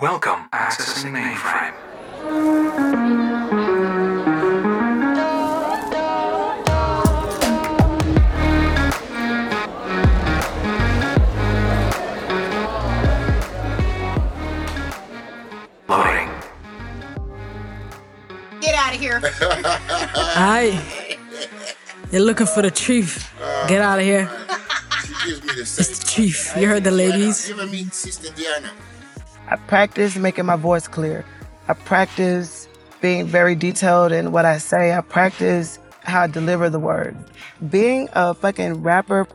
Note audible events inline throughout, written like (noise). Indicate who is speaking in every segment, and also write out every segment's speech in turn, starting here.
Speaker 1: Welcome. Accessing mainframe. Loading.
Speaker 2: Get out of here. (laughs)
Speaker 3: Hi. You're looking for the chief. Get out of here.
Speaker 4: She gives me the
Speaker 3: It's the chief. You heard the ladies.
Speaker 4: You ever meet Sister Diana?
Speaker 5: I practice making my voice clear. I practice being very detailed in what I say. I practice how I deliver the word. Being a fucking rapper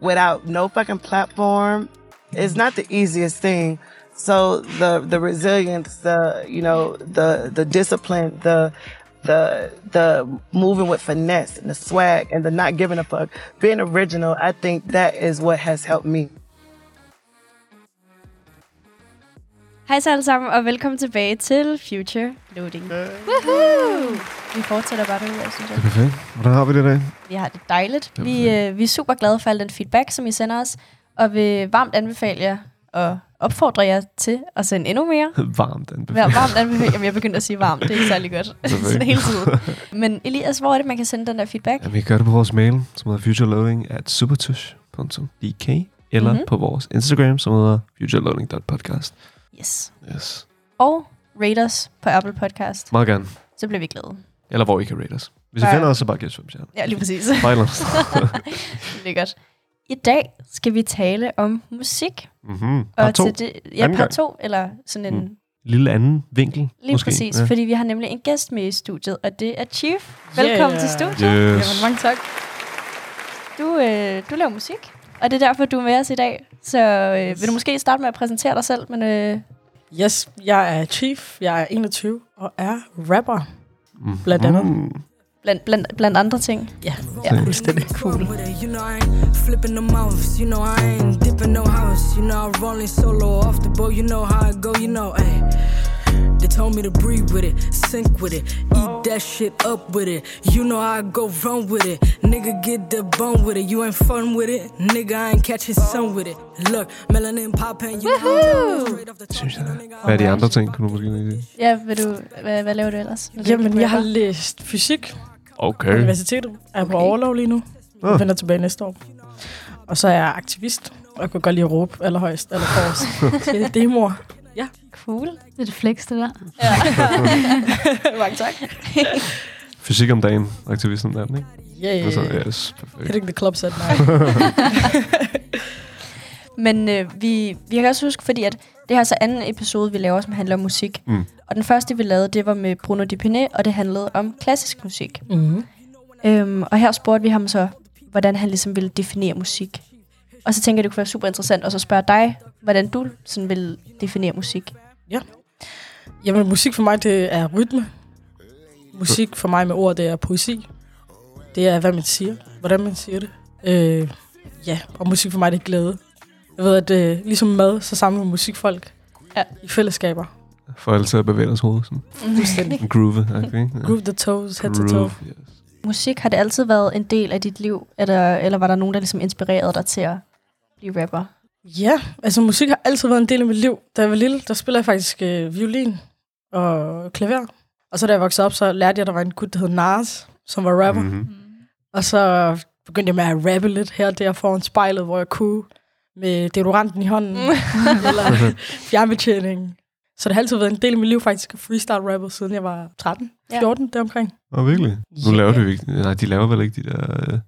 Speaker 5: without no fucking platform is not the easiest thing. So the the resilience, the you know, the the discipline, the the the moving with finesse and the swag and the not giving a fuck, being original, I think that is what has helped me.
Speaker 6: Hej så alle sammen, og velkommen tilbage til Future Loading. Woohoo! Vi fortsætter bare derude, synes jeg.
Speaker 7: Perfekt. Hvordan har vi det i dag?
Speaker 6: Vi har det dejligt. Vi, øh, vi er super glade for al den feedback, som I sender os, og vil varmt anbefale jer og opfordre jer til at sende endnu mere. (laughs)
Speaker 7: Varmt
Speaker 6: Vær,
Speaker 7: anbefalet.
Speaker 6: varmt anbefale. Jamen, jeg begyndte at sige varmt. Det er ikke særlig godt. (laughs) Sådan hele tiden. (laughs) Men Elias, hvor er det, man kan sende den der feedback?
Speaker 7: Jamen, vi gør det på vores mail, som hedder futureloading at supertush.dk eller
Speaker 6: Mhm.
Speaker 7: mm-hmm. på vores Instagram, som hedder futureloading.podcast.
Speaker 6: Yes.
Speaker 7: Yes.
Speaker 6: Og rate os på Apple Podcast.
Speaker 7: Meget gerne.
Speaker 6: Så bliver vi glade.
Speaker 7: Eller hvor I kan rate os. Hvis I
Speaker 6: Ja.
Speaker 7: finder os, så bare giv os fem stjerner.
Speaker 6: Ja, lige præcis.
Speaker 7: Andet. (laughs)
Speaker 6: det er godt. I dag skal vi tale om musik.
Speaker 7: mm-hmm.
Speaker 6: Og
Speaker 7: Part to.
Speaker 6: Til det, ja,
Speaker 7: Anden
Speaker 6: par
Speaker 7: gang.
Speaker 6: to, eller sådan en...
Speaker 7: Mm. Lille anden vinkel,
Speaker 6: Lige
Speaker 7: måske.
Speaker 6: præcis,
Speaker 7: Ja.
Speaker 6: fordi vi har nemlig en gæst med i studiet, og det er Chief. Velkommen
Speaker 3: Yeah.
Speaker 6: til studiet.
Speaker 7: Yes.
Speaker 3: Jamen, mange tak.
Speaker 6: Du, øh, du laver musik, og det er derfor, du er med os i dag. Så øh, vil du måske starte med at præsentere dig selv? Men, øh,
Speaker 3: Yes, jeg er chief. Jeg er 21 og er rapper.
Speaker 7: Mm.
Speaker 3: Blandt andet.
Speaker 7: Mm.
Speaker 6: blandt, blandt, blandt andre ting.
Speaker 3: Ja,
Speaker 6: Ja.
Speaker 3: fuldstændig.
Speaker 6: Cool.
Speaker 8: with it. You know I ain't flipping them mouths. You know I ain't dipping no house. You know I'm rolling solo off the boat. You know how I go. You know, hey. They told me to breathe with it, sink with it, eat that shit up with it. You know I go run with it. Nigga, get the bone with it. You ain't fun with it. Nigga, I ain't catching sun with it. Look, melanin poppin', you know I'm straight off the top.
Speaker 7: Synes jeg. Hvad er de andre ting, kunne du måske lige sige?
Speaker 6: Ja, vil du, hvad, hvad laver du ellers? når du
Speaker 3: Jamen, jeg har læst fysik på
Speaker 7: Okay.
Speaker 3: universitetet. Jeg er på overlov lige nu. Jeg
Speaker 7: Ah.
Speaker 3: vender tilbage næste år. Og så er jeg aktivist, og jeg kunne godt lide at råbe allerhøjst, eller forrest (laughs) til demoer.
Speaker 6: Cool.
Speaker 9: Det er det flex, det der.
Speaker 6: Ja. (laughs)
Speaker 3: Mange tak.
Speaker 7: Fysik om dagen, aktivist om dagen, ikke?
Speaker 3: Yeah,
Speaker 7: Altså, yes, perfekt.
Speaker 3: Hitting the clubs at night. (laughs)
Speaker 6: Men øh, vi, vi kan også huske, fordi at det her er så anden episode, vi laver, som handler om musik.
Speaker 7: Mm.
Speaker 6: Og den første, vi lavede, det var med Bruno Dipiné, og det handlede om klassisk musik.
Speaker 3: mm-hmm.
Speaker 6: Øhm, og her spurgte vi ham så, hvordan han ligesom ville definere musik. Og så tænker jeg, det kunne være super interessant at så spørge dig, hvordan du sådan vil definere musik.
Speaker 3: Jamen, musik for mig, det er rytme. Musik for mig med ord, det er poesi. Det er, hvad man siger. Hvordan man siger det. Øh, ja, og musik for mig, det er glæde. Jeg ved, at øh, ligesom mad, så samler man musikfolk
Speaker 6: Ja.
Speaker 3: i fællesskaber.
Speaker 7: For altid at bevæge deres hoved. Sådan.
Speaker 3: Fuldstændig.
Speaker 7: En (laughs) groove, okay? Ja.
Speaker 3: Groove the toes, head to toe.
Speaker 7: Groove, yes.
Speaker 6: Musik, har det altid været en del af dit liv? Eller, eller var der nogen, der ligesom inspirerede dig til at blive rapper?
Speaker 3: Ja, altså musik har altid været en del af mit liv. Da jeg var lille, der spillede jeg faktisk øh, violin og klaver. Og så da jeg voksede op, så lærte jeg, at der var en gut, der hed Nas, som var rapper. Mm.
Speaker 7: Mm-hmm.
Speaker 3: Og så begyndte jeg med at rappe lidt her og der foran spejlet, hvor jeg kunne med deodoranten i hånden, (laughs) eller (laughs) fjernbetjeningen. Så det har altid været en del af mit liv faktisk at freestyle rappet, siden jeg var 13,
Speaker 6: Ja.
Speaker 3: 14 deromkring.
Speaker 7: Åh, virkelig? Nu
Speaker 3: Ja.
Speaker 7: laver jo ikke... Nej, de laver vel ikke de der uh,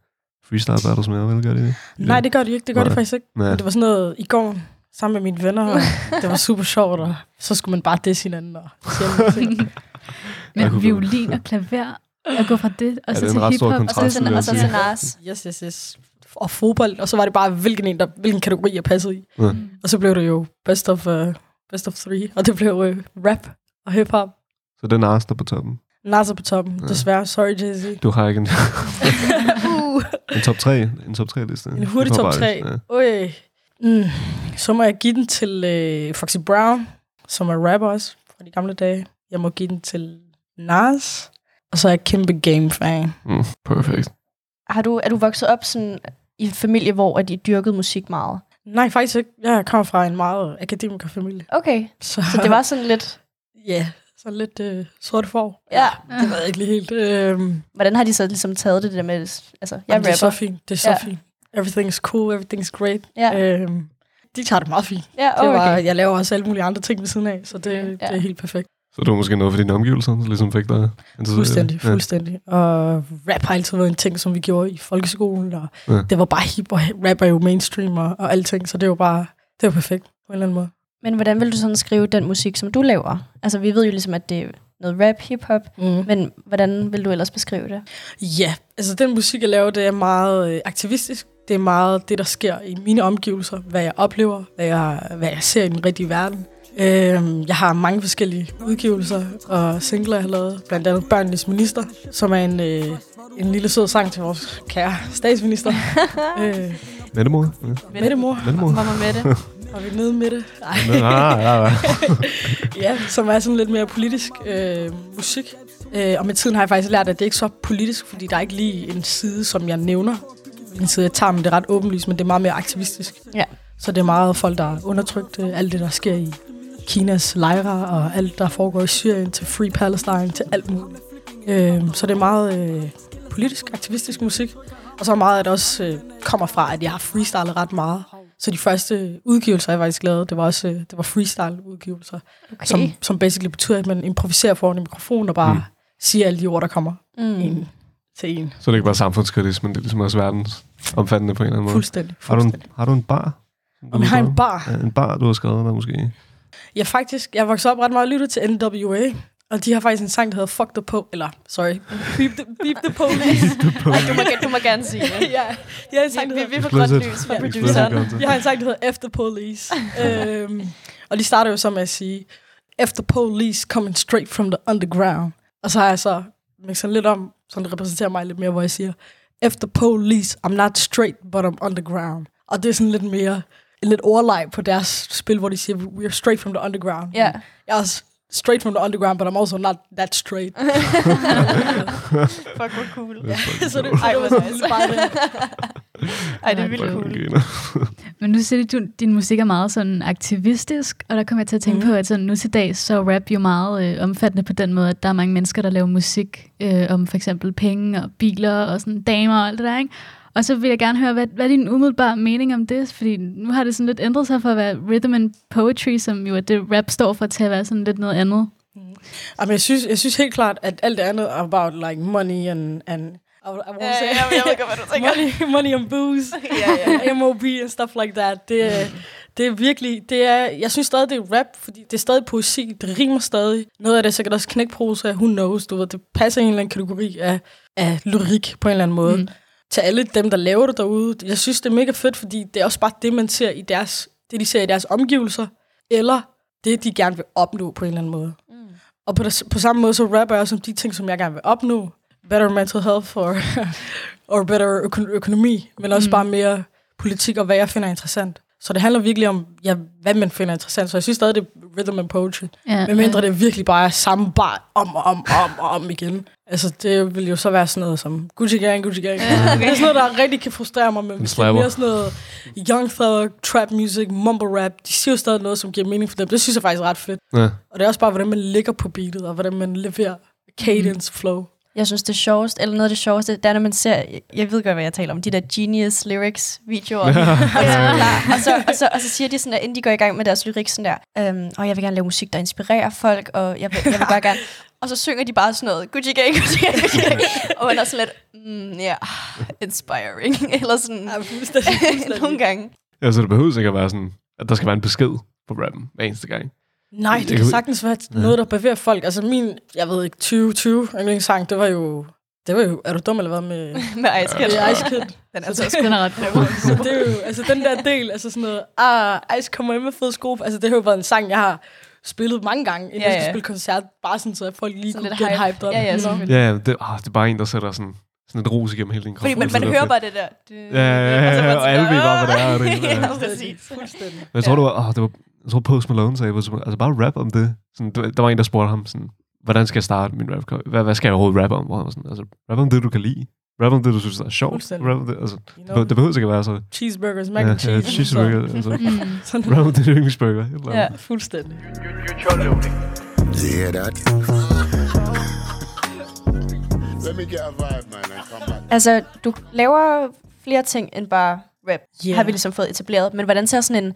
Speaker 7: freestyle battles mere, vel? Gør de det?
Speaker 3: Nej, det gør de ikke. Det gør
Speaker 7: Nej.
Speaker 3: de faktisk ikke.
Speaker 7: Nej.
Speaker 3: Men det var sådan noget i går sammen med mine venner, og det var super sjovt, og så skulle man bare disse hinanden og (laughs)
Speaker 9: Men violin og klaver, at gå fra det, og
Speaker 7: Ja,
Speaker 9: så
Speaker 7: det
Speaker 9: til hiphop.
Speaker 6: Og så, til, og så til Nas.
Speaker 3: Yes, yes, yes. Og fodbold, og så var det bare, hvilken, en, der, hvilken kategori jeg passede i.
Speaker 7: Ja.
Speaker 3: Og så blev det jo best of, uh, best of three, og det blev uh, rap og hip-hop.
Speaker 7: Så det er Nas, der er på toppen.
Speaker 3: Nas er på toppen,
Speaker 7: Ja.
Speaker 3: desværre. Sorry, Jay-Z.
Speaker 7: Du har ikke en, (laughs) En top 3, en top 3 liste.
Speaker 3: En hurtig top tre.
Speaker 7: Ja.
Speaker 3: Ui. Mm. Så må jeg give den til uh, Foxy Brown, som er rapper også fra de gamle dage. Jeg må give den til Nas. Og så er jeg kæmpe game-fan.
Speaker 7: Mm, perfekt.
Speaker 6: Har du, er du vokset op sådan i en familie, hvor at I dyrkede musik meget?
Speaker 3: Nej, faktisk ikke. Jeg kommer fra en meget akademikerfamilie.
Speaker 6: Okay,
Speaker 3: Så,
Speaker 6: så det var sådan lidt...
Speaker 3: Ja, sådan lidt øh, sort for.
Speaker 6: Ja.
Speaker 3: Det ved jeg ikke lige helt. Øhm,
Speaker 6: Hvordan har de så ligesom taget det der med... Altså, jeg
Speaker 3: Jamen, det er så
Speaker 6: rapper.
Speaker 3: fint. Det er så
Speaker 6: Ja.
Speaker 3: ja. fint. Everything's cool, everything's great.
Speaker 6: Ja.
Speaker 3: Øhm, de tager det meget fint.
Speaker 6: Ja,
Speaker 3: Det
Speaker 6: okay.
Speaker 3: var, jeg laver også alle mulige andre ting ved siden af, så det, ja. det
Speaker 6: Ja.
Speaker 3: er helt perfekt.
Speaker 7: Så det var måske noget for dine omgivelser, der ligesom fik dig det?
Speaker 3: Fuldstændig, fuldstændig. Og rap har altid været en ting, som vi gjorde i folkeskolen, og
Speaker 7: Ja.
Speaker 3: ja. det var bare hip, og rap er jo mainstream og, og alting, så det var bare, det var perfekt på en eller anden måde.
Speaker 6: Men hvordan vil du sådan skrive den musik, som du laver? Altså, vi ved jo ligesom, at det er noget rap, hip-hop,
Speaker 3: Mm.
Speaker 6: men hvordan vil du ellers beskrive det?
Speaker 3: Ja, altså den musik, jeg laver, det er meget øh, aktivistisk. Det er meget det, der sker i mine omgivelser, hvad jeg oplever, hvad jeg, hvad jeg ser i den rigtige verden. Øhm, jeg har mange forskellige udgivelser og singler, jeg har lavet. Blandt andet Børnenes Minister, som er en, øh, en lille sød sang til vores kære statsminister. (laughs) øh,
Speaker 7: Mettemor? Ja.
Speaker 3: Mette Mor.
Speaker 7: Mettemor?
Speaker 6: Mamma med (laughs)
Speaker 3: Og vi er nede med det. Nej.
Speaker 7: Ja, ja, ja. (laughs)
Speaker 3: ja, som er sådan lidt mere politisk øh, musik. Øh, og med tiden har jeg faktisk lært, at det ikke er så politisk, fordi der er ikke lige en side, som jeg nævner. En side, jeg tager, men det er ret åbenlyst, men det er meget mere aktivistisk.
Speaker 6: Ja.
Speaker 3: Så det er meget folk, der er undertrykt. øh, Alt det, der sker i Kinas lejre, og alt, der foregår i Syrien, til Free Palestine, til alt muligt. Øh, så det er meget øh, politisk, aktivistisk musik. Og så meget, at det også øh, kommer fra, at jeg har freestylet ret meget. Så de første udgivelser, jeg faktisk lavede, det var også øh, det var freestyle-udgivelser,
Speaker 6: Okay.
Speaker 3: som, som basically betyder, at man improviserer foran en mikrofon og bare
Speaker 7: Mm.
Speaker 3: siger alle de ord, der kommer
Speaker 6: mm.
Speaker 3: en til en.
Speaker 7: Så det er ikke bare samfundskritisk, men det er ligesom også verdens omfattende på en eller anden måde.
Speaker 3: Fuldstændig.
Speaker 7: Har du, en,
Speaker 3: fuldstændig.
Speaker 7: har du en bar?
Speaker 3: Om jeg har en bar?
Speaker 7: Ja, en bar, du har skrevet der måske.
Speaker 3: Ja, faktisk. Jeg voksede op ret meget og lyttede til NWA. Og de har faktisk en sang, der hedder Fuck the Po... Eller, sorry. Beep the, beep the Police.
Speaker 6: Ej, du, må, (laughs) du må gerne sige det.
Speaker 3: ja, de har en sang, der hedder...
Speaker 6: vi, vi får grønt lys fra produceren.
Speaker 3: Jeg har en sang, der hedder F the Police. øhm, og de starter jo så med at sige, F the Police coming straight from the underground. Og så har jeg så mixet lidt om, så det repræsenterer mig lidt mere, hvor jeg siger, F the Police, I'm not straight, but I'm underground. Og det er sådan lidt mere, en lidt overleg på deres spil, hvor de siger, we're straight from the underground.
Speaker 6: Ja.
Speaker 3: Jeg er også straight from the underground, but I'm also not that straight. (laughs)
Speaker 6: Fuck, hvor cool. (laughs)
Speaker 3: Så det.
Speaker 6: Ej,
Speaker 3: det var
Speaker 6: hvor
Speaker 3: sådan
Speaker 6: nice.
Speaker 3: lidt bare det.
Speaker 6: Ej, det er vildt cool. (laughs)
Speaker 9: Men nu siger du, at din musik er meget sådan aktivistisk, og der kommer jeg til at tænke mm. på, at sådan, nu til dags, så er rap jo meget øh, omfattende på den måde, at der er mange mennesker, der laver musik øh, om for eksempel penge og biler og sådan damer og alt det der, ikke? Og så vil jeg gerne høre, hvad, hvad er din umiddelbare mening om det? Fordi nu har det sådan lidt ændret sig fra at være rhythm and poetry, som jo er det, rap står for, til at være sådan lidt noget andet.
Speaker 3: Jamen, jeg synes, jeg synes helt klart, at alt det andet er about like money and, and I, I won't say
Speaker 6: ja, jeg ved godt, hvad du tænker.
Speaker 3: money, money and booze, (laughs)
Speaker 6: Ja, ja.
Speaker 3: MOB and stuff like that. Det, det er virkelig, det er, jeg synes stadig, det er rap, fordi det er stadig poesi, det rimer stadig. Noget af det er sikkert også knækprosa, who knows, du ved, det passer i en eller anden kategori af, af lyrik på en eller anden måde.
Speaker 9: Mm.
Speaker 3: Til alle dem, der laver det derude, jeg synes, det er mega fedt, fordi det er også bare det, man ser i deres, det de ser i deres omgivelser, eller det, de gerne vil opnå på en eller anden måde.
Speaker 6: Mm.
Speaker 3: Og på, det, på samme måde, så rapper jeg også om de ting, som jeg gerne vil opnå. Better mental health or, (laughs) or better øko- økonomi, men også
Speaker 9: mm.
Speaker 3: bare mere politik og hvad jeg finder interessant. Så det handler virkelig om, ja, hvad man finder interessant. Så jeg synes stadig, det er rhythm and poetry.
Speaker 9: Ja,
Speaker 3: Men mindre det virkelig bare er samme bare om og om og om og om igen. Altså, det vil jo så være sådan noget som Gucci Gang, Gucci Gang.
Speaker 6: Ja, okay.
Speaker 3: Det er sådan noget, der rigtig kan frustrere mig, men det er mere sådan noget young thug, trap music, mumble rap, de siger jo stadig noget, som giver mening for dem. Det synes jeg faktisk er ret fedt.
Speaker 7: Ja.
Speaker 3: Og det er også bare, hvordan man ligger på beatet, og hvordan man leverer cadence, flow.
Speaker 6: Jeg synes, det sjoveste, eller noget af det sjoveste, det er, når man ser, jeg ved godt, hvad jeg taler om, de der Genius Lyrics videoer. (laughs) og, så, og, så, og, så, og så siger de sådan der, inden de går i gang med deres lyrik, sådan der, øhm, og jeg vil gerne lave musik, der inspirerer folk, og jeg vil, jeg vil bare gerne, (laughs) og så synger de bare sådan noget, Gucci gang, Gucci gang, Gucci gang, (laughs) og man er sådan lidt, mm, ja, yeah, inspiring, eller sådan,
Speaker 3: Ja,
Speaker 6: nogle gange.
Speaker 7: Ja, så det behøver ikke at være sådan, at der skal være en besked på rappen hver eneste gang.
Speaker 3: Nej,
Speaker 7: Jeg
Speaker 3: det kan sagtens være noget, der bevæger folk. Altså min, jeg ved ikke, 2020 yndlingssang, det var jo, det var jo, er du dum eller hvad med, (laughs)
Speaker 6: Med Ice Kid.
Speaker 3: med Ice Kid?
Speaker 6: Den er altså også
Speaker 9: ret (laughs)
Speaker 3: Så det er jo, altså den der del, altså sådan noget, ah, Ice kommer ind med fede sko, altså det har jo været en sang, jeg har spillet mange gange, inden
Speaker 6: Ja,
Speaker 3: ja, jeg
Speaker 6: ja.
Speaker 3: skulle spille koncert, bare sådan, så folk lige
Speaker 6: Sådan
Speaker 3: kunne get
Speaker 6: hype.
Speaker 3: hyped op.
Speaker 6: Ja, ja.
Speaker 7: Ja, ja det, ah, det er bare en, der sætter sådan, sådan et ros igennem hele din krop.
Speaker 6: Fordi man,
Speaker 7: Så
Speaker 6: man
Speaker 7: det er
Speaker 6: hører bare det der.
Speaker 7: Ja, ja, ja, ja, og alle ved bare, hvad det er, det (laughs) ja.
Speaker 6: ja, præcis.
Speaker 7: Men jeg tror, det var, oh, det var, jeg tror Post Malone sagde, altså bare rap om det. Sådan, der, var en, der spurgte ham sådan, hvordan skal jeg starte min rap? Hvad, hvad skal jeg overhovedet rappe om? Hvor han var sådan, altså, rap om det, du kan lide. Rap om det, du synes, der er sjovt. Rap om det, altså,
Speaker 3: You
Speaker 7: det,
Speaker 3: know,
Speaker 7: det behøver ikke at være så...
Speaker 3: cheeseburgers, mac
Speaker 7: Ja,
Speaker 3: and cheese.
Speaker 7: ja, cheeseburger. (laughs) Altså,
Speaker 9: Mm.
Speaker 3: Sådan, (laughs)
Speaker 7: rap om det yndlingsburger.
Speaker 6: Ja.
Speaker 3: fuldstændig.
Speaker 4: You hear that? Let me get a vibe, man, and come back.
Speaker 6: Altså, du laver flere ting end bare rap,
Speaker 3: Yeah.
Speaker 6: har vi ligesom fået etableret. Men hvordan ser sådan en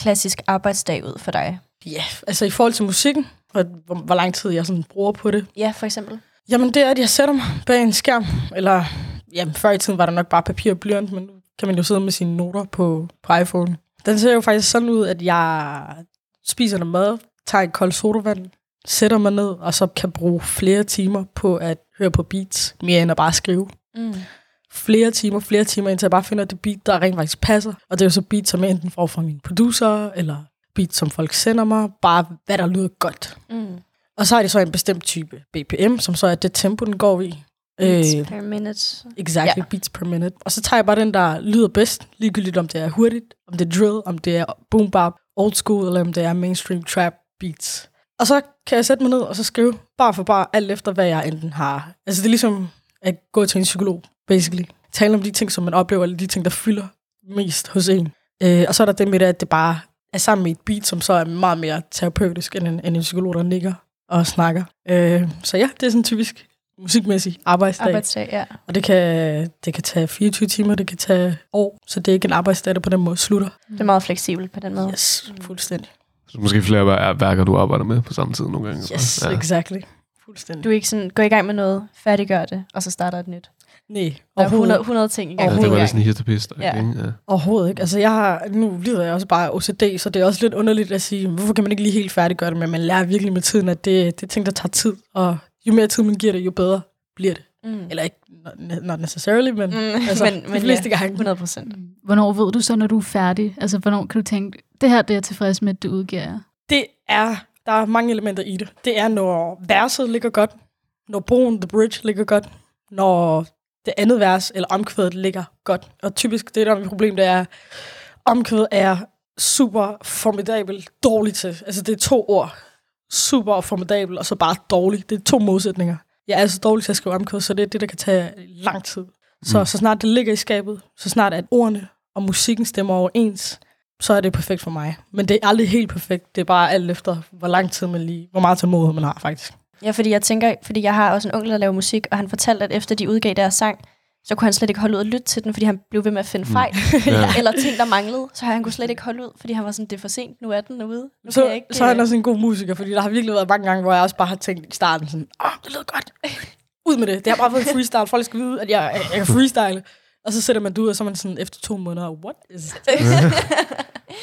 Speaker 6: klassisk arbejdsdag ud for dig?
Speaker 3: Ja, altså i forhold til musikken, og hvor, hvor lang tid jeg sådan bruger på det.
Speaker 6: Ja, for eksempel.
Speaker 3: Jamen det er, at jeg sætter mig bag en skærm, eller jamen, før i tiden var der nok bare papir og blyant, men nu kan man jo sidde med sine noter på, på iPhone. Den ser jo faktisk sådan ud, at jeg spiser noget mad, tager et koldt sodavand, sætter mig ned, og så kan bruge flere timer på at høre på beats, mere end at bare skrive.
Speaker 6: Mm.
Speaker 3: Flere timer, flere timer, indtil jeg bare finder det beat, der rent faktisk passer. Og det er jo så beat, som jeg enten får fra mine producer, eller beat, som folk sender mig. Bare hvad der lyder godt.
Speaker 6: Mm.
Speaker 3: Og så er det så en bestemt type BPM, som så er det tempo, den går i.
Speaker 6: Beats
Speaker 3: Øh,
Speaker 6: per minute.
Speaker 3: exactly,
Speaker 6: ja.
Speaker 3: beats per minute. Og så tager jeg bare den, der lyder bedst, ligegyldigt om det er hurtigt, om det er drill, om det er boom bap, old school, eller om det er mainstream trap beats. Og så kan jeg sætte mig ned og så skrive bare for bare alt efter, hvad jeg enten har. Altså det er ligesom at gå til en psykolog, basically. Tale om de ting, som man oplever, eller de ting, der fylder mest hos en. Øh, og så er der det med det, at det bare er sammen med et beat, som så er meget mere terapeutisk, end en, end en psykolog, der nikker og snakker. Øh, så ja, det er sådan typisk musikmæssig arbejdsdag.
Speaker 6: Arbejdsdag, ja.
Speaker 3: Og det kan, det kan tage 24 timer, det kan tage år, så det er ikke en arbejdsdag, der på den måde slutter.
Speaker 6: Det er meget fleksibelt på den måde.
Speaker 3: Yes, fuldstændig.
Speaker 7: Så måske flere vær- værker, du arbejder med på samme tid nogle gange.
Speaker 3: Yes,
Speaker 7: ja.
Speaker 3: exactly. Fuldstændig.
Speaker 6: Du er ikke sådan, gå i gang med noget, færdiggør det, og så starter et nyt.
Speaker 3: Nej,
Speaker 6: Der er
Speaker 3: overhovedet,
Speaker 6: 100, 100 ting i gang.
Speaker 7: Ja, det var lidt
Speaker 6: en
Speaker 7: sådan hit og pist.
Speaker 6: Ja.
Speaker 7: Ja. Ja.
Speaker 3: overhovedet ikke. Altså, jeg har, nu lider jeg også bare af OCD, så det er også lidt underligt at sige, hvorfor kan man ikke lige helt færdiggøre det, men man lærer virkelig med tiden, at det, det er ting, der tager tid, og jo mere tid man giver det, jo bedre bliver det.
Speaker 6: Mm.
Speaker 3: Eller ikke, not- necessarily, men,
Speaker 6: Mm, (laughs)
Speaker 3: altså,
Speaker 6: men-
Speaker 3: de
Speaker 6: men
Speaker 3: fleste
Speaker 6: ja,
Speaker 3: gange.
Speaker 6: 100 procent.
Speaker 9: Hvornår ved du så, når du er færdig? Altså, hvornår kan du tænke, det her det er jeg tilfreds med, at det udgiver jeg?
Speaker 3: Det er, der er mange elementer i det. Det er, når verset ligger godt, når broen, the bridge, ligger godt, når det andet vers eller omkvædet ligger godt. Og typisk det, der er mit problem, det er, omkvædet er super formidabelt dårligt til. Altså det er to ord. Super formidabel, og så bare dårligt. Det er to modsætninger. Jeg er så dårlig til at skrive omkvæd, så det er det, der kan tage lang tid. Så,
Speaker 7: Mm.
Speaker 3: så snart det ligger i skabet, så snart at ordene og musikken stemmer overens, så er det perfekt for mig. Men det er aldrig helt perfekt. Det er bare alt efter, hvor lang tid man lige, hvor meget tålmodighed man har faktisk.
Speaker 6: Ja, fordi jeg tænker, fordi jeg har også en onkel, der laver musik, og han fortalte, at efter de udgav deres sang, så kunne han slet ikke holde ud at lytte til den, fordi han blev ved med at finde fejl. (laughs)
Speaker 7: Ja.
Speaker 6: Eller ting, der manglede, så han kunne slet ikke holde ud, fordi han var sådan, det er for sent, nu er den ude. Nu kan
Speaker 3: Så,
Speaker 6: jeg ikke,
Speaker 3: så er han
Speaker 6: øh,
Speaker 3: også en god musiker, fordi der har virkelig været mange gange, hvor jeg også bare har tænkt i starten sådan, åh, det lyder godt. Ud med det. Det har bare været en freestyle. Folk skal vide, at jeg, jeg, jeg kan freestyle. Og så sætter man det ud, og så er man sådan efter to måneder, what is (laughs)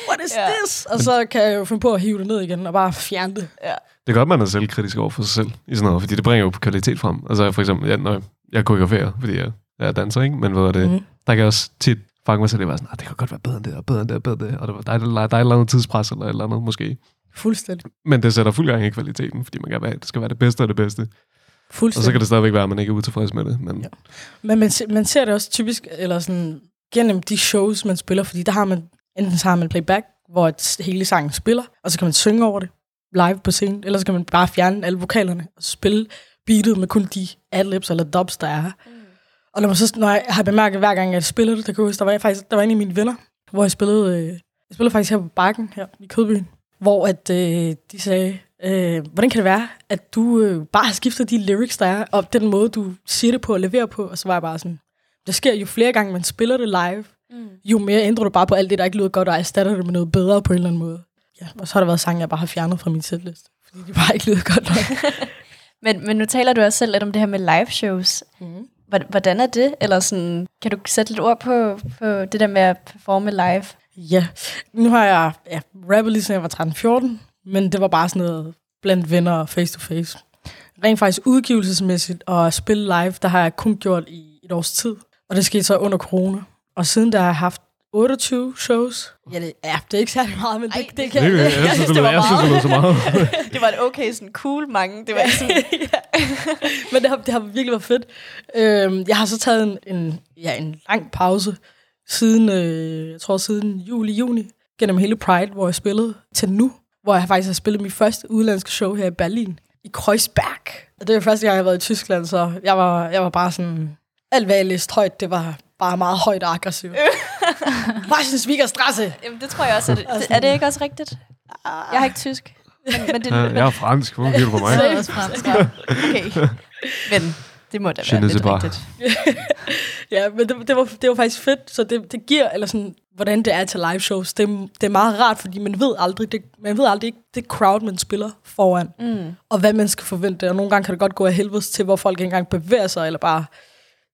Speaker 3: What is
Speaker 6: Ja.
Speaker 3: this? Og så kan jeg jo finde på at hive det ned igen, og bare fjerne det.
Speaker 7: Det er godt, man er selvkritisk over for sig selv i sådan noget, fordi det bringer jo kvalitet frem. Altså for eksempel, ja, når jeg koreograferer, fordi jeg, jeg er danser, ikke? Men hvad er det? Mm. Der kan jeg også tit fange mig selv, var sådan, "Ah, det kan godt være bedre end det, og bedre end det, og bedre end det. Og det var, der, er, der, er et eller andet tidspres, eller et eller andet måske.
Speaker 3: Fuldstændig.
Speaker 7: Men det sætter fuld gang i kvaliteten, fordi man kan være, det skal være det bedste af det bedste. Og
Speaker 3: Fuldstændig.
Speaker 7: så kan det stadigvæk være, at man ikke er utilfreds med det. Men
Speaker 3: Ja.
Speaker 7: ja.
Speaker 3: Men man, man ser det også typisk, eller sådan, gennem de shows, man spiller, fordi der har man, enten så har man playback, hvor hele sangen spiller, og så kan man synge over det live på scenen, eller så kan man bare fjerne alle vokalerne og spille beatet med kun de adlibs eller dubs, der er. Mm. Og når, man så, når jeg har bemærket, hver gang jeg spiller det, der, kan jeg huske, der var jeg faktisk der var en af mine venner, hvor jeg spillede, øh, jeg spillede faktisk her på Bakken, her i Kødbyen, hvor at, øh, de sagde, øh, hvordan kan det være, at du øh, bare har skiftet de lyrics, der er, og den måde, du siger det på og leverer på, og så var jeg bare sådan, det sker jo flere gange, man spiller det live,
Speaker 6: Mm.
Speaker 3: jo mere ændrer du bare på alt det, der ikke lyder godt, og erstatter det med noget bedre på en eller anden måde. Ja, og så har der været sange, jeg bare har fjernet fra min setlist, fordi de bare ikke lyder godt nok. (laughs)
Speaker 6: Men, men nu taler du også selv lidt om det her med live shows.
Speaker 3: mm.
Speaker 6: Hvor- Hvordan er det? Eller sådan, kan du sætte lidt ord på, på det der med at performe live?
Speaker 3: Ja, nu har jeg ja, rappet lige siden jeg var 13-14, men det var bare sådan noget blandt venner og face to face. Rent faktisk udgivelsesmæssigt og spille live, der har jeg kun gjort i et års tid. Og det skete så under corona. Og siden der har jeg haft 28 shows. Ja, det, ja, det er ikke særlig meget, men det,
Speaker 6: Ej,
Speaker 3: det,
Speaker 6: det-
Speaker 3: kan
Speaker 7: Det, jeg, jeg, synes, det, var, jeg synes, det lød så meget. (laughs)
Speaker 6: Det var et okay, sådan cool mange. Det var sådan,
Speaker 3: ja. (laughs) Men det har, det har virkelig været fedt. Øhm, jeg har så taget en, en, ja, en lang pause siden, øh, jeg tror siden juli, juni, gennem hele Pride, hvor jeg spillede til nu, hvor jeg faktisk har spillet mit første udlandske show her i Berlin, i Kreuzberg. Og det er første gang, jeg har været i Tyskland, så jeg var, jeg var bare sådan, alt hvad jeg læste højt, det var bare meget højt (laughs) og aggressivt. Waschensviger Strasse!
Speaker 6: Jamen, det tror jeg også. Er det, det, er det ikke også rigtigt? Jeg har ikke tysk. Men, men det,
Speaker 7: Ja, jeg er fransk. Hvor kigger du på mig?
Speaker 9: Det er også fransk.
Speaker 6: Ja, okay. Men det må da være lidt rigtigt. (laughs)
Speaker 3: Ja, men det, det, var, det var faktisk fedt, så det, det giver, eller sådan, hvordan det er til live shows, det, er- det er meget rart, fordi man ved aldrig, det, man ved aldrig ikke det crowd, man spiller foran,
Speaker 6: Mm.
Speaker 3: og hvad man skal forvente, og nogle gange kan det godt gå af helvedes til, hvor folk ikke engang bevæger sig, eller bare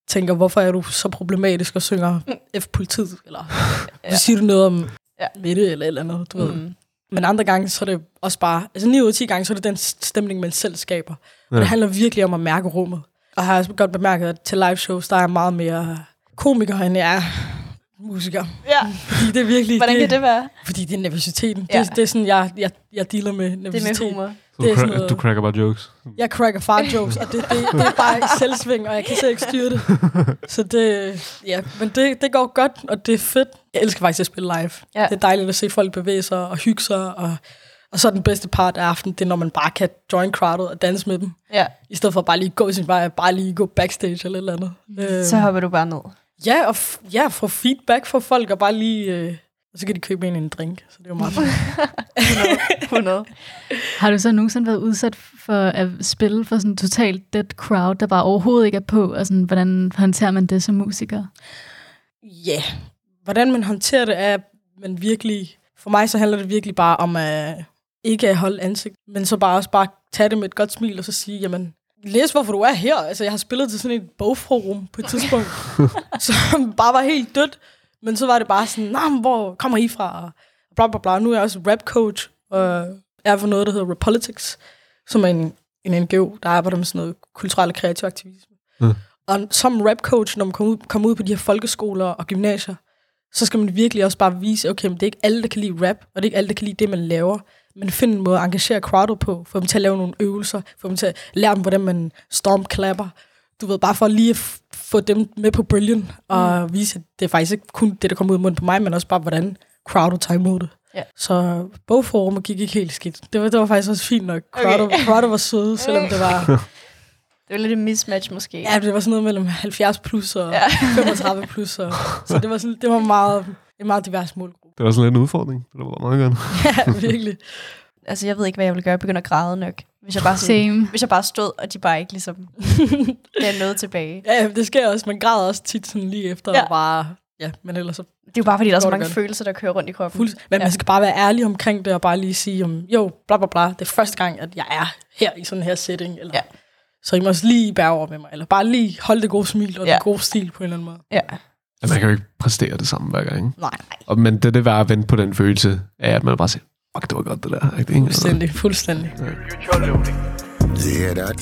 Speaker 3: tænker, hvorfor er du så problematisk og synger F-politiet, eller (laughs) ja. siger du noget om
Speaker 6: Ja.
Speaker 3: Mette, eller eller andet, du mm. ved. Men andre gange, så er det også bare, altså 9 ud af 10 gange, så er det den stemning, man selv skaber. Og
Speaker 7: Ja.
Speaker 3: det handler virkelig om at mærke rummet. Og jeg har også godt bemærket, at til live shows, der er jeg meget mere komiker, end jeg er musiker.
Speaker 6: Ja.
Speaker 3: Fordi det er virkelig...
Speaker 6: Hvordan kan det være?
Speaker 3: Fordi det er nervøsiteten.
Speaker 6: Ja.
Speaker 3: Det, det er sådan, jeg, jeg, jeg dealer med
Speaker 6: Det
Speaker 3: nervøsitet.
Speaker 6: er med humor.
Speaker 7: Så
Speaker 3: Det er
Speaker 7: du,
Speaker 3: sådan
Speaker 7: cra-
Speaker 3: noget-
Speaker 7: du cracker bare jokes.
Speaker 3: Jeg cracker fart jokes, og det, det, det er bare i selvsving, og jeg kan slet ikke styre det. (laughs) Så det, ja, men det, det går godt, og det er fedt. Jeg elsker faktisk at spille live.
Speaker 6: Ja.
Speaker 3: Det er dejligt at se folk bevæge sig og hygge sig, og, og så er den bedste part af aftenen, det er, når man bare kan join crowdet og danse med dem,
Speaker 6: Ja.
Speaker 3: i stedet for bare lige gå sin vej, bare lige gå backstage eller et eller andet.
Speaker 6: Så hopper du bare ned.
Speaker 3: ja, og f- ja, få feedback fra folk, og bare lige... Øh, og så kan de købe en en drink, så det er jo meget fedt.
Speaker 6: 100. (laughs)
Speaker 9: Har du så nogensinde været udsat for at spille for sådan en totalt dead crowd, der bare overhovedet ikke er på, og sådan, hvordan håndterer man det som musiker?
Speaker 3: Ja, yeah. hvordan man håndterer det er, men virkelig, for mig så handler det virkelig bare om at ikke at holde ansigt, men så bare også bare tage det med et godt smil, og så sige, jamen, læs hvorfor du er her. Altså, jeg har spillet til sådan et bogforum på et tidspunkt, (laughs) som bare var helt dødt, men så var det bare sådan, nah, men hvor kommer I fra? Og Bla, bla, bla. Nu er jeg også rap coach, og jeg er for noget, der hedder Repolitics, som er en, en NGO, der arbejder med sådan noget kulturel og kreativ aktivisme.
Speaker 7: Mm.
Speaker 3: Og som rap coach, når man kommer ud, kommer ud på de her folkeskoler og gymnasier, så skal man virkelig også bare vise, okay, men det er ikke alle, der kan lide rap, og det er ikke alle, der kan lide det, man laver. Men find en måde at engagere crowdet på, få dem til at lave nogle øvelser, få dem til at lære dem, hvordan man stormklapper. Du ved, bare for lige at få dem med på bølgen, og mm. vise, at det er faktisk ikke kun det, der kommer ud af munden på mig, men også bare, hvordan crowdet tager imod det.
Speaker 6: Ja.
Speaker 3: Så bogforummet gik ikke helt skidt. Det var, det var faktisk også fint nok. Crowdet,
Speaker 6: Okay.
Speaker 3: crowdet var søde, (laughs) selvom det var,
Speaker 6: Det var lidt et mismatch måske.
Speaker 3: ja, det var sådan noget mellem 70 plus og
Speaker 6: Ja. (laughs)
Speaker 3: ja. 35 plus. Og, så det var, sådan, det var meget, en meget divers målgruppe.
Speaker 7: Det var sådan lidt en udfordring. Det var meget godt. (laughs)
Speaker 3: Ja, virkelig.
Speaker 6: Altså, jeg ved ikke, hvad jeg ville gøre. Jeg begynder at græde nok. Hvis jeg bare, sådan,
Speaker 9: Same.
Speaker 6: hvis jeg bare stod, og de bare ikke ligesom (laughs) gav noget tilbage.
Speaker 3: Ja, det sker også. Man græder også tit sådan lige efter
Speaker 6: Ja.
Speaker 3: og bare... Ja, men ellers så
Speaker 6: Det er jo bare, fordi der er så mange følelser, der kører rundt i kroppen.
Speaker 3: fuld... Men
Speaker 6: Ja.
Speaker 3: man skal bare være ærlig omkring det, og bare lige sige, om, jo, bla bla bla, det er første gang, at jeg er her i sådan her setting. Eller,
Speaker 6: Ja.
Speaker 3: Så I må også lige bære over med mig, eller bare lige holde det gode smil og
Speaker 6: Ja.
Speaker 3: det gode stil på en eller anden måde.
Speaker 6: Ja.
Speaker 7: Ja, man kan jo ikke præstere det samme hver gang.
Speaker 3: Nej,
Speaker 7: Og, men det er det værd at vente på den følelse af, at man bare siger, fuck, det var godt det der. Ikke?
Speaker 3: fuldstændig, fuldstændig.
Speaker 4: You hear that?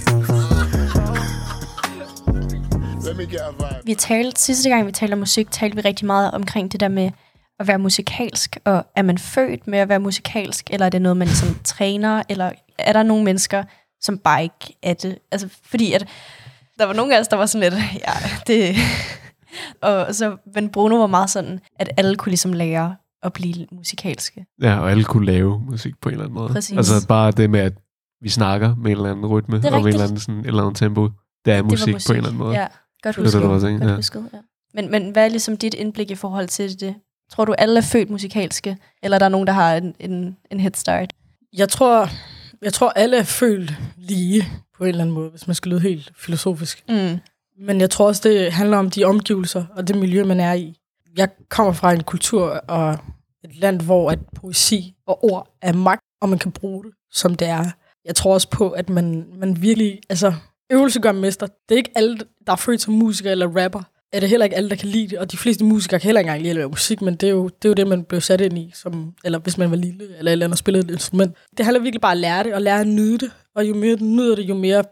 Speaker 4: Let me get a vibe.
Speaker 6: Vi talte, sidste gang vi talte om musik, talte vi rigtig meget omkring det der med at være musikalsk, og er man født med at være musikalsk, eller er det noget, man ligesom træner, eller er der nogle mennesker, som bare ikke er det? Altså, fordi at der var nogle af os, der var sådan lidt, ja, det... (laughs) og så, men Bruno var meget sådan, at alle kunne ligesom lære at blive musikalske.
Speaker 7: Ja, og alle kunne lave musik på en eller anden måde.
Speaker 6: Præcis.
Speaker 7: Altså bare det med, at vi snakker med en eller anden rytme,
Speaker 6: Det er
Speaker 7: og med en eller anden, sådan, et eller andet tempo. Det er musik,
Speaker 6: det var
Speaker 7: på en eller anden måde.
Speaker 6: Ja, godt
Speaker 7: Det er
Speaker 6: husket.
Speaker 7: det, var tænkt,
Speaker 6: godt
Speaker 7: ja.
Speaker 6: husket ja. men, men hvad er ligesom dit indblik i forhold til det? Tror du, alle er født musikalske? Eller er der nogen, der har en, en, en head start?
Speaker 3: Jeg tror, jeg tror, alle er følt lige på en eller anden måde, hvis man skal lyde helt filosofisk.
Speaker 6: Mm.
Speaker 3: Men jeg tror også, det handler om de omgivelser og det miljø, man er i. Jeg kommer fra en kultur og et land, hvor at poesi og ord er magt, og man kan bruge det, som det er. Jeg tror også på, at man, man virkelig... Altså, øvelse gør mester. Det er ikke alle, der er født som musiker eller rapper. Er det heller ikke alle, der kan lide det. Og de fleste musikere kan heller ikke engang lide at lave musik, men det er, jo, det er jo det, man blev sat ind i, som, eller hvis man var lille, eller et eller andet spillede et instrument. Det handler virkelig bare om at lære det, og lære at nyde det. Og jo mere du nyder det, jo mere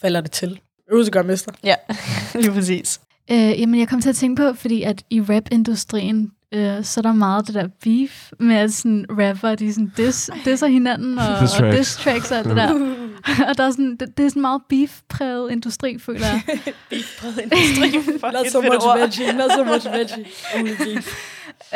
Speaker 3: falder det til. Øvelse gør mester.
Speaker 6: Ja, (laughs) lige præcis.
Speaker 9: Øh, jamen, jeg kom til at tænke på, fordi at i rap-industrien, øh, så er der meget det der beef med, at sådan, rapper, de sådan diss, disser hinanden, og,
Speaker 7: Diss
Speaker 9: og
Speaker 7: tracks.
Speaker 9: diss tracks og alt det der. (laughs) og der er sådan, det, det er sådan meget beef-præget industri, føler jeg. (laughs) (laughs)
Speaker 3: Not so much veggie, not so much veggie. Only beef.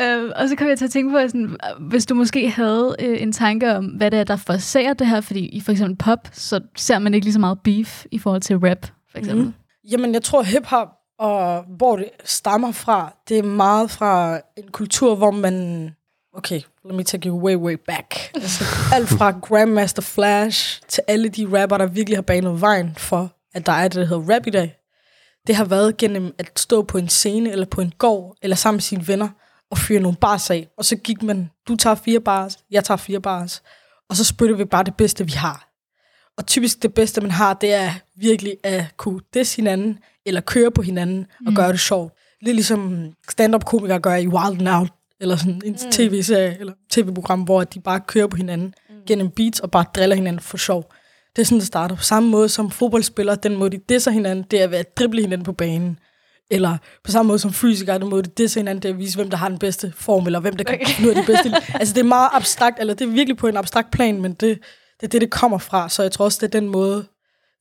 Speaker 9: Øh, og så kom jeg til at tænke på, at sådan, hvis du måske havde øh, en tanke om, hvad det er, der forsager det her, fordi i for eksempel pop, så ser man ikke lige så meget beef i forhold til rap, for eksempel. Mm.
Speaker 3: Jamen, jeg tror, hip-hop og hvor det stammer fra, det er meget fra en kultur, hvor man... Okay, let me take you way, way back. Altså, alt fra Grandmaster Flash til alle de rapper, der virkelig har banet vejen for, at der er det, der hedder rap i dag. Det har været gennem at stå på en scene, eller på en gård, eller sammen med sine venner, og fyre nogle bars af. Og så gik man, du tager fire bars, jeg tager fire bars. Og så spytter vi bare det bedste, vi har. Og typisk det bedste, man har, det er virkelig at kunne disse hinanden, eller køre på hinanden, og
Speaker 9: Mm.
Speaker 3: gøre det sjovt. Lidt ligesom stand-up-komikere gør i Wild 'N Out, eller sådan en
Speaker 6: Mm.
Speaker 3: tv-serie, eller tv-program, hvor de bare kører på hinanden mm. gennem beats, og bare driller hinanden for sjov. Det er sådan, det starter. På samme måde som fodboldspillere, den måde, de disser hinanden, det er ved at drible hinanden på banen. Eller på samme måde som fysikere, den måde, de disser hinanden, det er at vise, hvem der har den bedste form, eller hvem der kan
Speaker 6: Okay.
Speaker 3: af de bedste. altså, det er meget abstrakt, eller det er virkelig på en abstrakt plan, men det, det er det, det kommer fra. Så jeg tror også, det er den måde,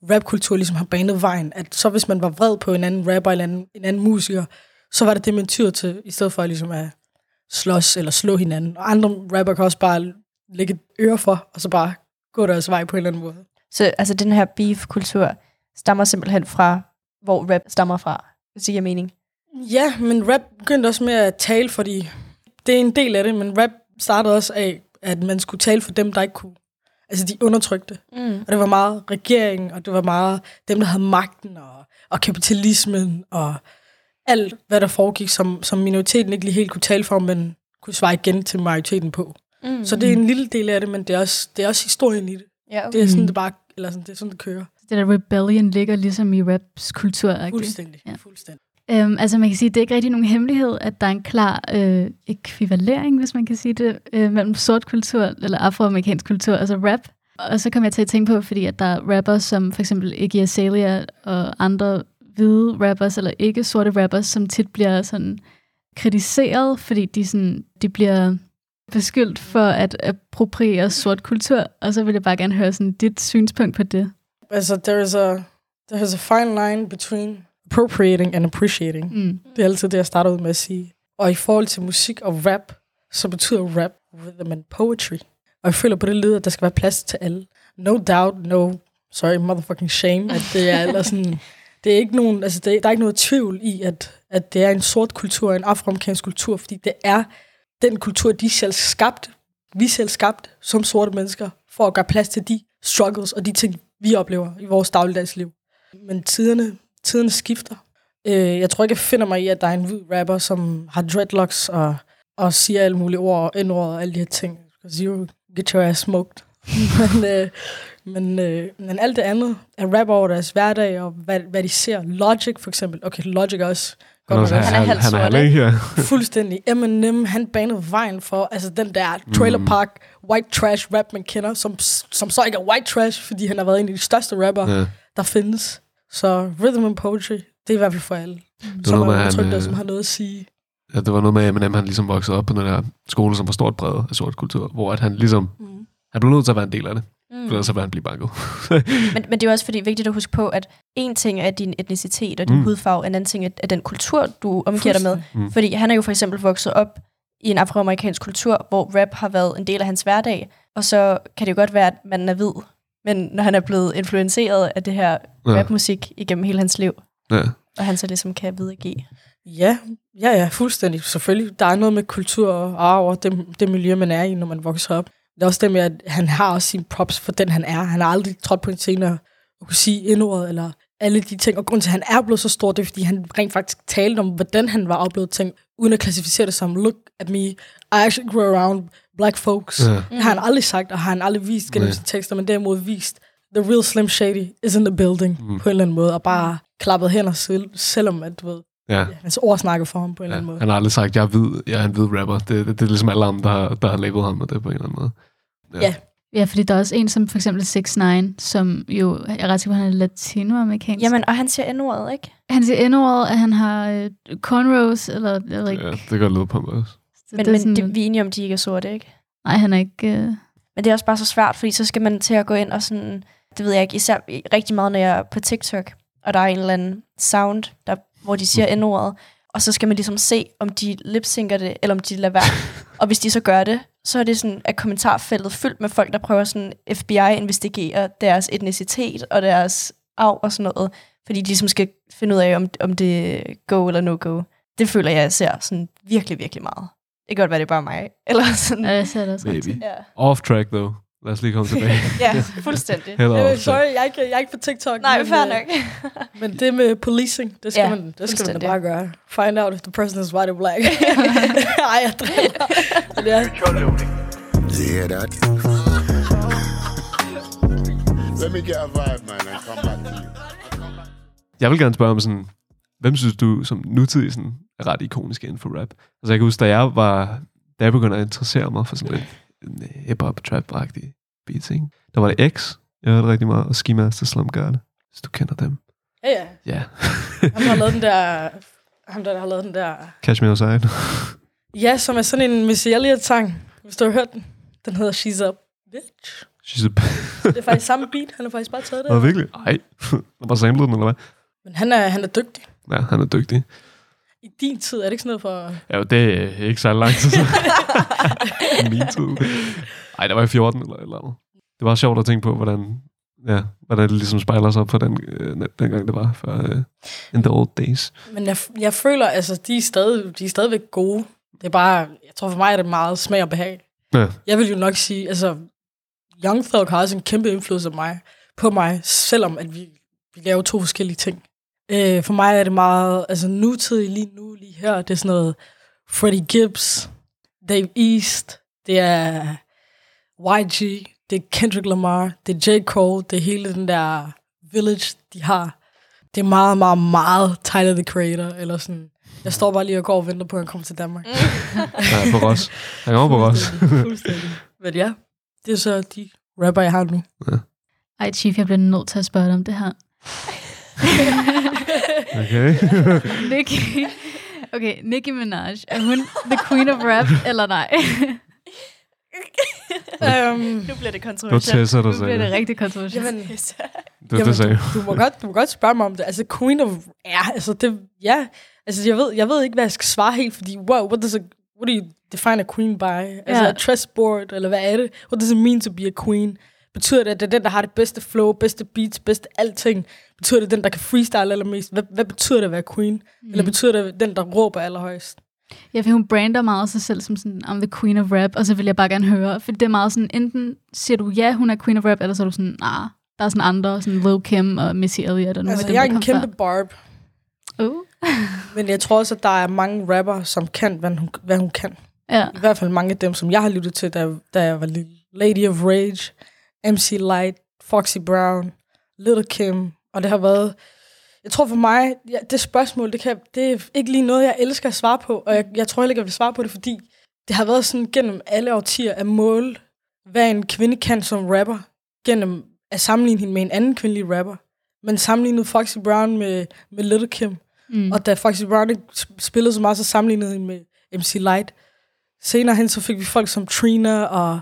Speaker 3: rapkultur ligesom har banet vejen. At så hvis man var vred på en anden rapper eller en anden, en anden musiker, så var det det, man tyr til, i stedet for ligesom at slås eller slå hinanden. Og andre rapper kan også bare lægge et øre for, og så bare gå deres vej på en eller anden måde.
Speaker 6: Så altså, den her beef-kultur stammer simpelthen fra, hvor rap stammer fra, hvis det giver mening.
Speaker 3: Ja, men rap begyndte også med at tale, fordi det er en del af det, men rap startede også af, at man skulle tale for dem, der ikke kunne. Altså, de undertrykte.
Speaker 6: Mm.
Speaker 3: Og det var meget regeringen, og det var meget dem, der havde magten, og, og kapitalismen, og alt, hvad der foregik, som, som minoriteten ikke lige helt kunne tale for, men kunne svare igen til majoriteten på.
Speaker 6: Mm.
Speaker 3: Så det er en lille del af det, men det er også, det er også historien i det.
Speaker 6: Ja, okay.
Speaker 3: Det er sådan, det bare, eller sådan, det er sådan, det kører.
Speaker 9: Det der rebellion ligger ligesom i raps kultur.
Speaker 3: Fuldstændig,
Speaker 9: Ja.
Speaker 3: fuldstændig.
Speaker 9: Øhm, altså man kan sige, det er ikke rigtig nogen hemmelighed, at der er en klar øh, ekvivalering, hvis man kan sige det, øh, mellem sort kultur eller afroamerikansk kultur, altså rap. Og så kom jeg til at tænke på, fordi at der er rapper som for eksempel Iggy Azalea og andre hvide rappers, eller ikke sorte rappers, som tit bliver sådan kritiseret, fordi de, sådan, de bliver beskyldt for at appropriere sort kultur, og så vil jeg bare gerne høre sådan dit synspunkt på det.
Speaker 3: Altså, there is a, there is a fine line between appropriating and appreciating.
Speaker 9: Mm.
Speaker 3: Det er altid det, jeg starter ud med at sige. Og i forhold til musik og rap, så betyder rap rhythm and poetry. Og jeg føler på det led, at der skal være plads til alle. No doubt, no, sorry, motherfucking shame, at det er eller sådan, (laughs) det er ikke nogen, altså det, der er ikke noget tvivl i, at, at det er en sort kultur, en afroamerikansk kultur, fordi det er den kultur, de selv skabt, vi selv skabt som sorte mennesker, for at gøre plads til de struggles og de ting, vi oplever i vores dagligdagsliv. Men tiderne, tiderne skifter. Øh, jeg tror ikke, jeg finder mig i, at der er en hvid rapper, som har dreadlocks og, og siger alle mulige ord og indord og alle de her ting. Because you get your ass smoked. (laughs) men, øh, men, øh, men alt det andet er rap over deres hverdag, og hvad, hvad de ser. Logic for eksempel. Okay, Logic er også
Speaker 7: Han
Speaker 3: godt
Speaker 7: er, også,
Speaker 3: også
Speaker 6: han er
Speaker 7: han,
Speaker 6: halvt
Speaker 7: han er
Speaker 6: sort,
Speaker 7: ikke, ja.
Speaker 3: fuldstændig. Eminem, han banede vejen for altså den der trailer
Speaker 7: Mm.
Speaker 3: park white trash rap, man kender, som, som så ikke er white trash, fordi han har været en af de største rapper,
Speaker 7: ja.
Speaker 3: der findes. Så rhythm and poetry, det er i hvert fald for alle.
Speaker 7: Det
Speaker 3: Som
Speaker 7: var noget
Speaker 3: er udtrykt,
Speaker 7: han,
Speaker 3: og som
Speaker 7: øh,
Speaker 3: har noget at sige.
Speaker 7: ja, det var noget med, at Eminem, han ligesom voksede op på den der skole, som var stort bredt af sort kultur, hvor at han ligesom,
Speaker 3: Mm.
Speaker 7: han blev nødt til at være en del af det,
Speaker 6: Mm.
Speaker 7: ellers så ville han blive banket. (laughs)
Speaker 6: Men, men det er også fordi, vigtigt at huske på, at en ting er din etnicitet og din
Speaker 7: Mm.
Speaker 6: mm. hudfarve, en anden ting er, er den kultur, du omgiver dig med.
Speaker 7: Mm.
Speaker 6: Fordi han er jo for eksempel vokset op i en afroamerikansk kultur, hvor rap har været en del af hans hverdag. Og så kan det jo godt være, at man er hvid, men når han er blevet influenceret af det her
Speaker 7: Ja.
Speaker 6: rapmusik igennem hele hans liv,
Speaker 7: Ja.
Speaker 6: og han så ligesom kan videregive.
Speaker 3: Ja, ja, ja, fuldstændig. Selvfølgelig, der er noget med kultur og arv og det, det miljø, man er i, når man vokser op. Det er også det med, at han har også sine props for den, han er. Han har aldrig trådt på en scene og kunne sige indordet, eller alle de ting. Og grunden til, at han er blevet så stor, det er, fordi han rent faktisk talte om, hvordan han var oplevet ting, uden at klassificere det som, look at me, I actually grew around black folks.
Speaker 7: Ja.
Speaker 3: Det har han aldrig sagt, og har han aldrig vist gennem sine tekster, men derimod vist, the real Slim Shady is in the building,
Speaker 7: Mm.
Speaker 3: mm. på en eller anden måde, og bare klappet hænder selv, selvom at, du ved,
Speaker 7: Ja.
Speaker 3: hans ord snakker for ham på en
Speaker 7: ja.
Speaker 3: eller anden måde.
Speaker 7: Han har aldrig sagt, jeg er hvid, jeg er en hvid rapper. Det, det, det er ligesom alle andre, der, har- der har labelet ham med det på en eller anden måde.
Speaker 3: Ja.
Speaker 9: Ja, fordi der er også en som for eksempel 6 9 som jo, jeg er ret sikker på, han er latinoamerikansk.
Speaker 6: Jamen, og han siger endordet, ikke?
Speaker 9: han siger endordet, at han har øh, cornrows, eller jeg ved ikke.
Speaker 7: Ja, det godt lyde på mig også.
Speaker 9: Så
Speaker 6: Men,
Speaker 9: det er
Speaker 6: men
Speaker 9: sådan,
Speaker 6: det, vi er enige om, de ikke er sorte, ikke?
Speaker 9: Nej, han er ikke... Øh,
Speaker 6: Men det er også bare så svært, fordi så skal man til at gå ind og sådan, det ved jeg ikke, især rigtig meget, når jeg er på TikTok, og der er en eller anden sound, der, hvor de siger n-ordet, og så skal man ligesom se, om de lipsynker det, eller om de lader være. (laughs) og hvis de så gør det, så er det sådan, at kommentarfeltet fyldt med folk, der prøver sådan FBI investigere deres etnicitet og deres arv og sådan noget. fordi de ligesom skal finde ud af, om, om det er go eller no-go. Det føler jeg, jeg ser sådan virkelig, virkelig meget. Det kan godt være, det er bare mig. (laughs) Eller sådan.
Speaker 9: Ja, jeg ser det også
Speaker 7: Baby.
Speaker 9: rigtig.
Speaker 6: Ja,
Speaker 7: Off track, though. Lad os lige komme tilbage. (laughs)
Speaker 6: ja (laughs) fuldstændig.
Speaker 7: Heller
Speaker 3: Øh,
Speaker 7: off
Speaker 3: sorry, jeg er, ikke, jeg er ikke på TikTok.
Speaker 6: Nej,
Speaker 3: men,
Speaker 6: fair
Speaker 3: øh,
Speaker 6: nok. (laughs)
Speaker 3: Men det med policing, det skal,
Speaker 6: Ja,
Speaker 3: man, det skal man da bare gøre. Find out if the person is white or black. Ej, jeg driller. Men ja,
Speaker 4: hear that? Let me get a vibe, man, and come back to you.
Speaker 7: Jeg vil gerne spørge om sådan, hvem synes du som nutidig sådan, er ret ikonisk inden for rap? Altså jeg kan huske, da jeg var, da jeg begyndte at interessere mig for sådan lidt hip-hop trap-agtig beats, ikke? Der var det X, jeg hørte rigtig meget, og Ski Master Slum God, hvis du kender dem.
Speaker 3: ja, ja.
Speaker 7: Ja.
Speaker 3: Ham, der har lavet den der... Ham, der har lavet den der...
Speaker 7: Catch Me Outside.
Speaker 3: Ja, som er sådan en Missy Elliott-sang, hvis du har hørt den. Den hedder She's a Bitch.
Speaker 7: She's a...
Speaker 3: Det er faktisk samme beat, han har faktisk bare taget det.
Speaker 7: Nå, virkelig? Ej. Der var samlet den, eller hvad?
Speaker 3: Men han er, han er dygtig.
Speaker 7: Ja, han er dygtig.
Speaker 3: I din tid, er det ikke sådan noget for...
Speaker 7: Ja, det er ikke så lang tid. (laughs) Min tid. Ej, der var i 14 eller eller andet. Det var sjovt at tænke på, hvordan, ja, hvordan det ligesom spejler sig op på den, øh, dengang det var, før øh, in the old days.
Speaker 3: Men jeg, jeg føler, altså, de er, stadig, de er stadigvæk gode. Det er bare, jeg tror for mig, er det meget smag og behag.
Speaker 7: Ja.
Speaker 3: Jeg vil jo nok sige, altså, Young Thug har også en kæmpe indflydelse på mig, på mig selvom at vi, vi laver to forskellige ting. Øh, for mig er det meget, altså nutidig lige nu, lige her, det er sådan noget Freddie Gibbs, Dave East, det er YG, det er Kendrick Lamar, det er J. Cole, det er hele den der village, de har. Det er meget, meget, meget Tyler, the Creator, eller sådan. Jeg står bare lige og går og venter på, at han kommer til Danmark.
Speaker 7: Ja, på Ross. Han kommer på Ross.
Speaker 3: Fuldstændig. Men ja, det er så de rapper, jeg har nu.
Speaker 9: Ej, Chief, jeg bliver nødt til at spørge dig om det her. (laughs)
Speaker 7: Okay. (laughs)
Speaker 9: Nicki. Okay, Nicki Minaj. Er hun the queen of rap, eller nej?
Speaker 3: um,
Speaker 6: Nu bliver det
Speaker 7: Nu
Speaker 6: kontroversielt.
Speaker 7: tæsser du
Speaker 9: Nu bliver det rigtig kontroversielt.
Speaker 3: jamen,
Speaker 7: Det,
Speaker 3: jamen,
Speaker 7: det sagde
Speaker 3: du, du, må godt, du må godt spørge mig om det. Altså, Queen of... Ja, altså, det... Ja, altså, jeg ved, jeg ved ikke, hvad jeg skal svare helt, fordi, wow, what does a, what do you define a queen by? Altså,
Speaker 9: Ja.
Speaker 3: a chessboard, eller hvad er det? What does it mean to be a queen? Betyder det, at det er den, der har det bedste flow, bedste beats, bedste alting? Betyder det, den, der kan freestyle allermest? Hvad, hvad betyder det at være queen? Mm. Eller betyder det, den, der råber allerhøjst?
Speaker 9: Ja, for hun brander meget sig selv som sådan, I'm the queen of rap, og så vil jeg bare gerne høre, for det er meget sådan, enten siger du, ja, hun er queen of rap, eller så er du sådan, nah, der er sådan andre, sådan Lil Kim og Missy Elliott og nogle
Speaker 3: Altså,
Speaker 9: af dem,
Speaker 3: jeg er en kæmpe barb,
Speaker 9: før. Uh. (laughs)
Speaker 3: men jeg tror også, at der er mange rapper, som kan, hvad hun, hvad hun kan.
Speaker 9: Ja.
Speaker 3: I hvert fald mange af dem, som jeg har lyttet til, da, da jeg var lille. Lady of Rage, MC Light, Foxy Brown, Little Kim, og det har været... Jeg tror for mig, ja, det spørgsmål, det, kan, det er ikke lige noget, jeg elsker at svare på, og jeg, jeg tror heller ikke, jeg vil svare på det, fordi det har været sådan gennem alle årtier at måle, hvad en kvinde kan som rapper, gennem at sammenligne hende med en anden kvindelig rapper. Men sammenlignede Foxy Brown med, med Little Kim,
Speaker 9: Mm.
Speaker 3: og da Foxy Brown ikke sp- spillede så meget, så sammenlignede hende med MC Light. Senere hen, så fik vi folk som Trina og,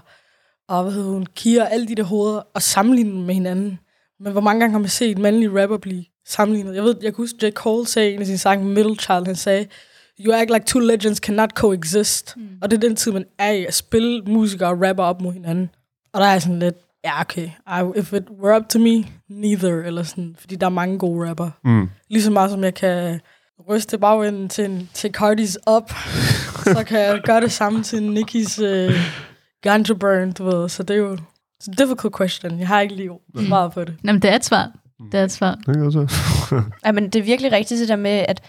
Speaker 3: og hvad hedder hun, Kia og alle de der hoveder, og sammenligne dem med hinanden. Men hvor mange gange har man set en mandlig rapper blive sammenlignet? Jeg ved, jeg kan huske, J. Cole sagde i en af sine sange, Middle Child, han sagde, You act like two legends cannot coexist. Mm. Og det er den tid, man er i, at spille musikere og rapper op mod hinanden. Og der er sådan lidt, ja okay, I, if it were up to me, neither, eller sådan, fordi der er mange gode rapper.
Speaker 7: Mm.
Speaker 3: Lige så meget som jeg kan ryste bagenden til, en, til Cardis op, (laughs) så kan jeg gøre det samme til Nikkis uh, ganja burn, du ved. Så det er jo it's a difficult question. Jeg har ikke lige svaret på det.
Speaker 9: Nå, men det er et svar. Det er et svar.
Speaker 7: Det er også. (laughs)
Speaker 6: Ja, men det er virkelig rigtigt det der med, at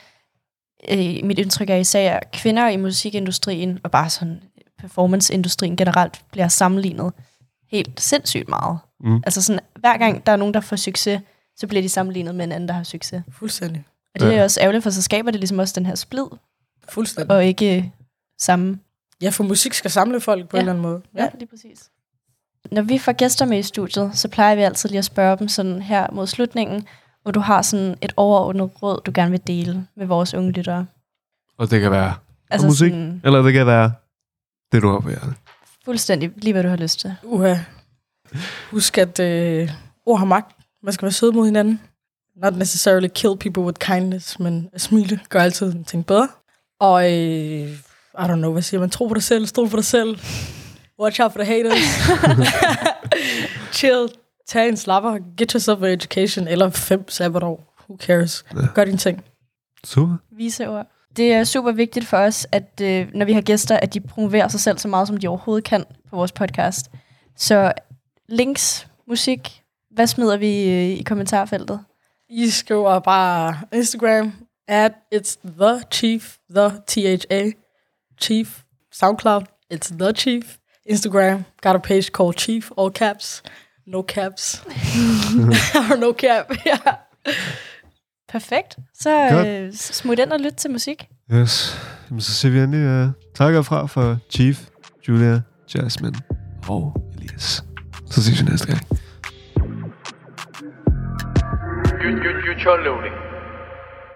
Speaker 6: øh, mit indtryk er især, at kvinder i musikindustrien, og bare sådan performanceindustrien generelt, bliver sammenlignet helt sindssygt meget.
Speaker 7: Mm.
Speaker 6: Altså sådan, hver gang der er nogen, der får succes, så bliver de sammenlignet med en anden, der har succes.
Speaker 3: Fuldstændig.
Speaker 6: Og det er
Speaker 7: Ja.
Speaker 6: også ærgerligt, for så skaber det ligesom også den her splid,
Speaker 3: Fuldstændig.
Speaker 6: og ikke øh, samme.
Speaker 3: Ja, for musik skal samle folk på
Speaker 6: Ja.
Speaker 3: en eller anden måde.
Speaker 6: Ja, lige præcis. Når vi får gæster med i studiet, så plejer vi altid lige at spørge dem sådan her mod slutningen, hvor du har sådan et overordnet råd, du gerne vil dele med vores unge lyttere.
Speaker 7: Og det kan være
Speaker 6: Altså
Speaker 7: musik.
Speaker 6: sådan
Speaker 7: Eller det kan være det, du har på hjertet.
Speaker 6: fuldstændig lige, hvad du har lyst til.
Speaker 3: Uha. Husk, at øh, ord har magt. Man skal være sød mod hinanden. Not necessarily kill people with kindness, men at smile gør altid en ting bedre. Og øh, I don't know, hvad siger man? Tro på dig selv, stol på dig selv. Watch out for the haters. (laughs) Chill. Tag en slapper. Get yourself an education. Eller fem sabbatår. Who cares?
Speaker 7: Ja.
Speaker 3: Gør din ting.
Speaker 7: Super.
Speaker 6: Vise ord. Det er super vigtigt for os, at øh, når vi har gæster, at de promoverer sig selv så meget, som de overhovedet kan på vores podcast. Så links, musik, hvad smider vi øh, i kommentarfeltet?
Speaker 3: I skriver bare Instagram, at it's the chief, the T-H-A, chief, SoundCloud, it's the chief. Instagram, got a page called chief, all caps, no caps, (laughs) or no cap, (laughs) ja.
Speaker 6: Perfekt. Så
Speaker 7: Godt.
Speaker 6: øh, smut ind og lyt til musik.
Speaker 7: Yes. Jamen, så siger vi endelig uh, tak herfra for Chief, Julia, Jasmine og Elias. Så ses vi næste gang.
Speaker 2: Future loading.